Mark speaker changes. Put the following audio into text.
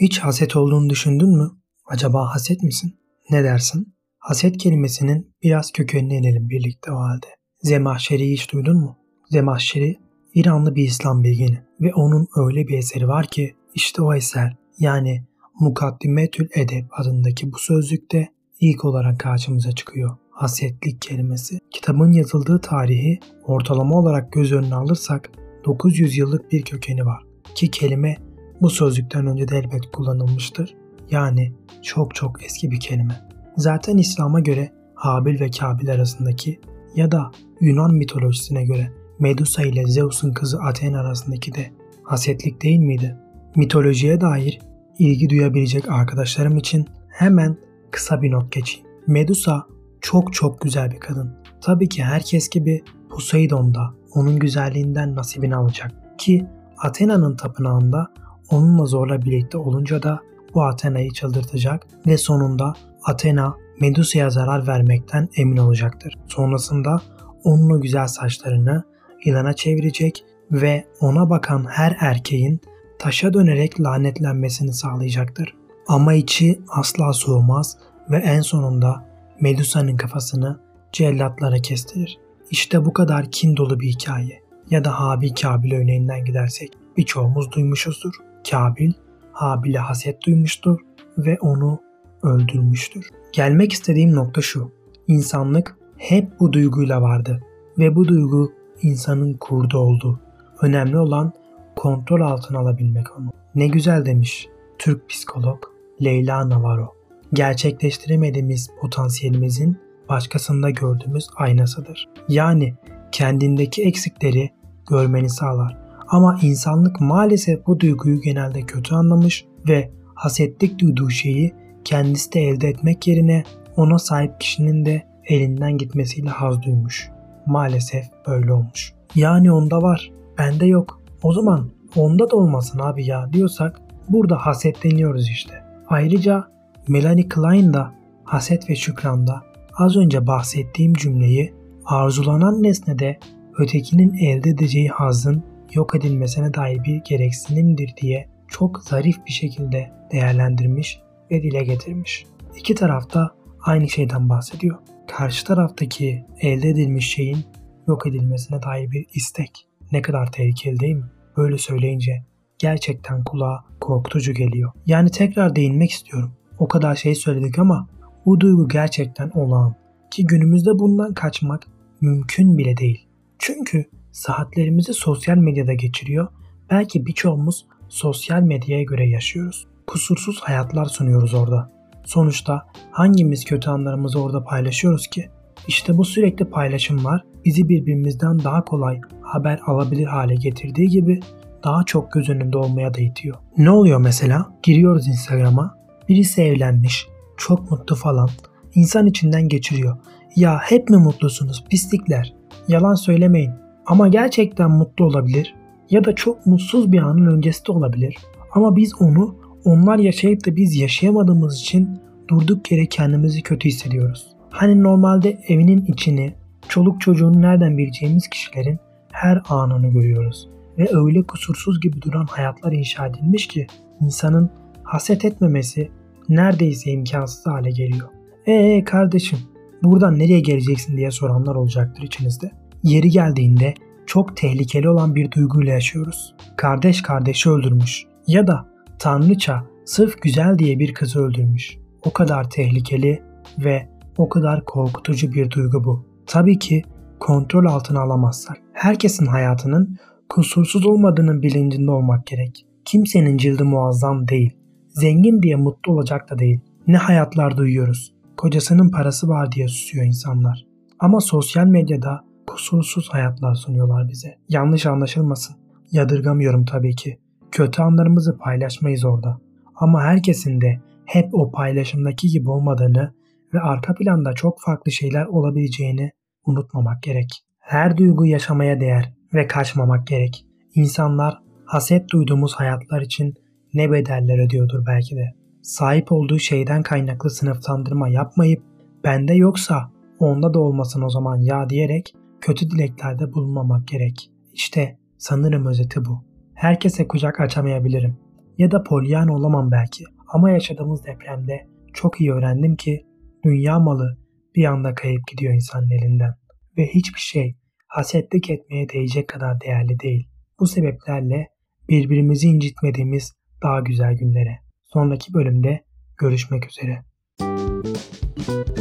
Speaker 1: Hiç haset olduğunu düşündün mü? Acaba haset misin? Ne dersin? Haset kelimesinin biraz kökenine inelim birlikte o halde. Zemahşeri'yi hiç duydun mu? Zemahşeri İranlı bir İslam bilgini ve onun öyle bir eseri var ki işte o eser yani Mukaddimetül Edeb adındaki bu sözlükte ilk olarak karşımıza çıkıyor. Hasetlik kelimesi. Kitabın yazıldığı tarihi ortalama olarak göz önüne alırsak 900 yıllık bir kökeni var. Ki kelime bu sözlükten önce de elbet kullanılmıştır. Yani çok çok eski bir kelime. Zaten İslam'a göre Habil ve Kabil arasındaki ya da Yunan mitolojisine göre Medusa ile Zeus'un kızı Athena arasındaki de hasetlik değil miydi? Mitolojiye dair ilgi duyabilecek arkadaşlarım için hemen kısa bir not geçeyim. Medusa çok çok güzel bir kadın. Tabii ki herkes gibi Poseidon da onun güzelliğinden nasibini alacak. Ki Athena'nın tapınağında onunla zorla birlikte olunca da bu Athena'yı çıldırtacak ve sonunda Athena Medusa'ya zarar vermekten emin olacaktır. Sonrasında onun o güzel saçlarını yılana çevirecek ve ona bakan her erkeğin taşa dönerek lanetlenmesini sağlayacaktır. Ama içi asla soğumaz ve en sonunda Medusa'nın kafasını cellatlara kestirir. İşte bu kadar kin dolu bir hikaye. Ya da Habil Kabil örneğinden gidersek birçoğumuz duymuşuzdur. Kabil Habil'e haset duymuştur ve onu öldürmüştür. Gelmek istediğim nokta şu. İnsanlık hep bu duyguyla vardı ve bu duygu insanın kurdu oldu. Önemli olan kontrol altına alabilmek onu. Ne güzel demiş Türk psikolog Leyla Navarro. Gerçekleştiremediğimiz potansiyelimizin başkasında gördüğümüz aynasıdır. Yani kendindeki eksikleri görmeni sağlar. Ama insanlık maalesef bu duyguyu genelde kötü anlamış ve hasetlik duyduğu şeyi kendisi de elde etmek yerine ona sahip kişinin de elinden gitmesiyle haz duymuş. Maalesef böyle olmuş. Yani onda var, bende yok. O zaman onda da olmasın abi ya diyorsak burada hasetleniyoruz işte. Ayrıca Melanie Klein da Haset ve Şükran'da az önce bahsettiğim cümleyi arzulanan nesnede ötekinin elde edeceği hazın yok edilmesine dair bir gereksinimdir diye çok zarif bir şekilde değerlendirmiş ve dile getirmiş. İki tarafta aynı şeyden bahsediyor. Karşı taraftaki elde edilmiş şeyin yok edilmesine dair bir istek. Ne kadar tehlikeli değil mi? Böyle söyleyince gerçekten kulağa korkutucu geliyor. Yani tekrar değinmek istiyorum. O kadar şey söyledik ama bu duygu gerçekten olağan. Ki günümüzde bundan kaçmak mümkün bile değil. Çünkü saatlerimizi sosyal medyada geçiriyor. Belki birçoğumuz sosyal medyaya göre yaşıyoruz. Kusursuz hayatlar sunuyoruz orada. Sonuçta hangimiz kötü anlarımızı orada paylaşıyoruz ki? İşte bu sürekli paylaşımlar bizi birbirimizden daha kolay haber alabilir hale getirdiği gibi daha çok göz önünde olmaya da itiyor. Ne oluyor mesela? Giriyoruz Instagram'a. Birisi evlenmiş, çok mutlu falan. İnsan içinden geçiriyor. Ya hep mi mutlusunuz pislikler? Yalan söylemeyin. Ama gerçekten mutlu olabilir ya da çok mutsuz bir anın öncesi de olabilir. Ama biz onu onlar yaşayıp da biz yaşayamadığımız için durduk yere kendimizi kötü hissediyoruz. Hani normalde evinin içini, çoluk çocuğunu nereden bileceğimiz kişilerin her anını görüyoruz. Ve öyle kusursuz gibi duran hayatlar inşa edilmiş ki insanın haset etmemesi neredeyse imkansız hale geliyor. Eee kardeşim buradan nereye geleceksin diye soranlar olacaktır içinizde. Yeri geldiğinde çok tehlikeli olan bir duyguyla yaşıyoruz. Kardeş kardeşi öldürmüş ya da tanrıça sırf güzel diye bir kızı öldürmüş. O kadar tehlikeli ve o kadar korkutucu bir duygu bu. Tabii ki kontrol altına alamazsak. Herkesin hayatının kusursuz olmadığının bilincinde olmak gerek. Kimsenin cildi muazzam değil. Zengin diye mutlu olacak da değil. Ne hayatlar duyuyoruz. Kocasının parası var diye susuyor insanlar. Ama sosyal medyada kusursuz hayatlar sunuyorlar bize. Yanlış anlaşılmasın. Yadırgamıyorum tabii ki. Kötü anlarımızı paylaşmayız orada. Ama herkesin de hep o paylaşımdaki gibi olmadığını ve arka planda çok farklı şeyler olabileceğini unutmamak gerek. Her duygu yaşamaya değer ve kaçmamak gerek. İnsanlar haset duyduğumuz hayatlar için ne bedeller ödüyordur belki de. Sahip olduğu şeyden kaynaklı sınıflandırma yapmayıp bende yoksa onda da olmasın o zaman ya diyerek kötü dileklerde bulunmamak gerek. İşte sanırım özeti bu. Herkese kucak açamayabilirim. Ya da polyan olamam belki. Ama yaşadığımız depremde çok iyi öğrendim ki dünya malı bir anda kayıp gidiyor insanın elinden. Ve hiçbir şey hasetlik etmeye değecek kadar değerli değil. Bu sebeplerle birbirimizi incitmediğimiz daha güzel günlere. Sonraki bölümde görüşmek üzere. Müzik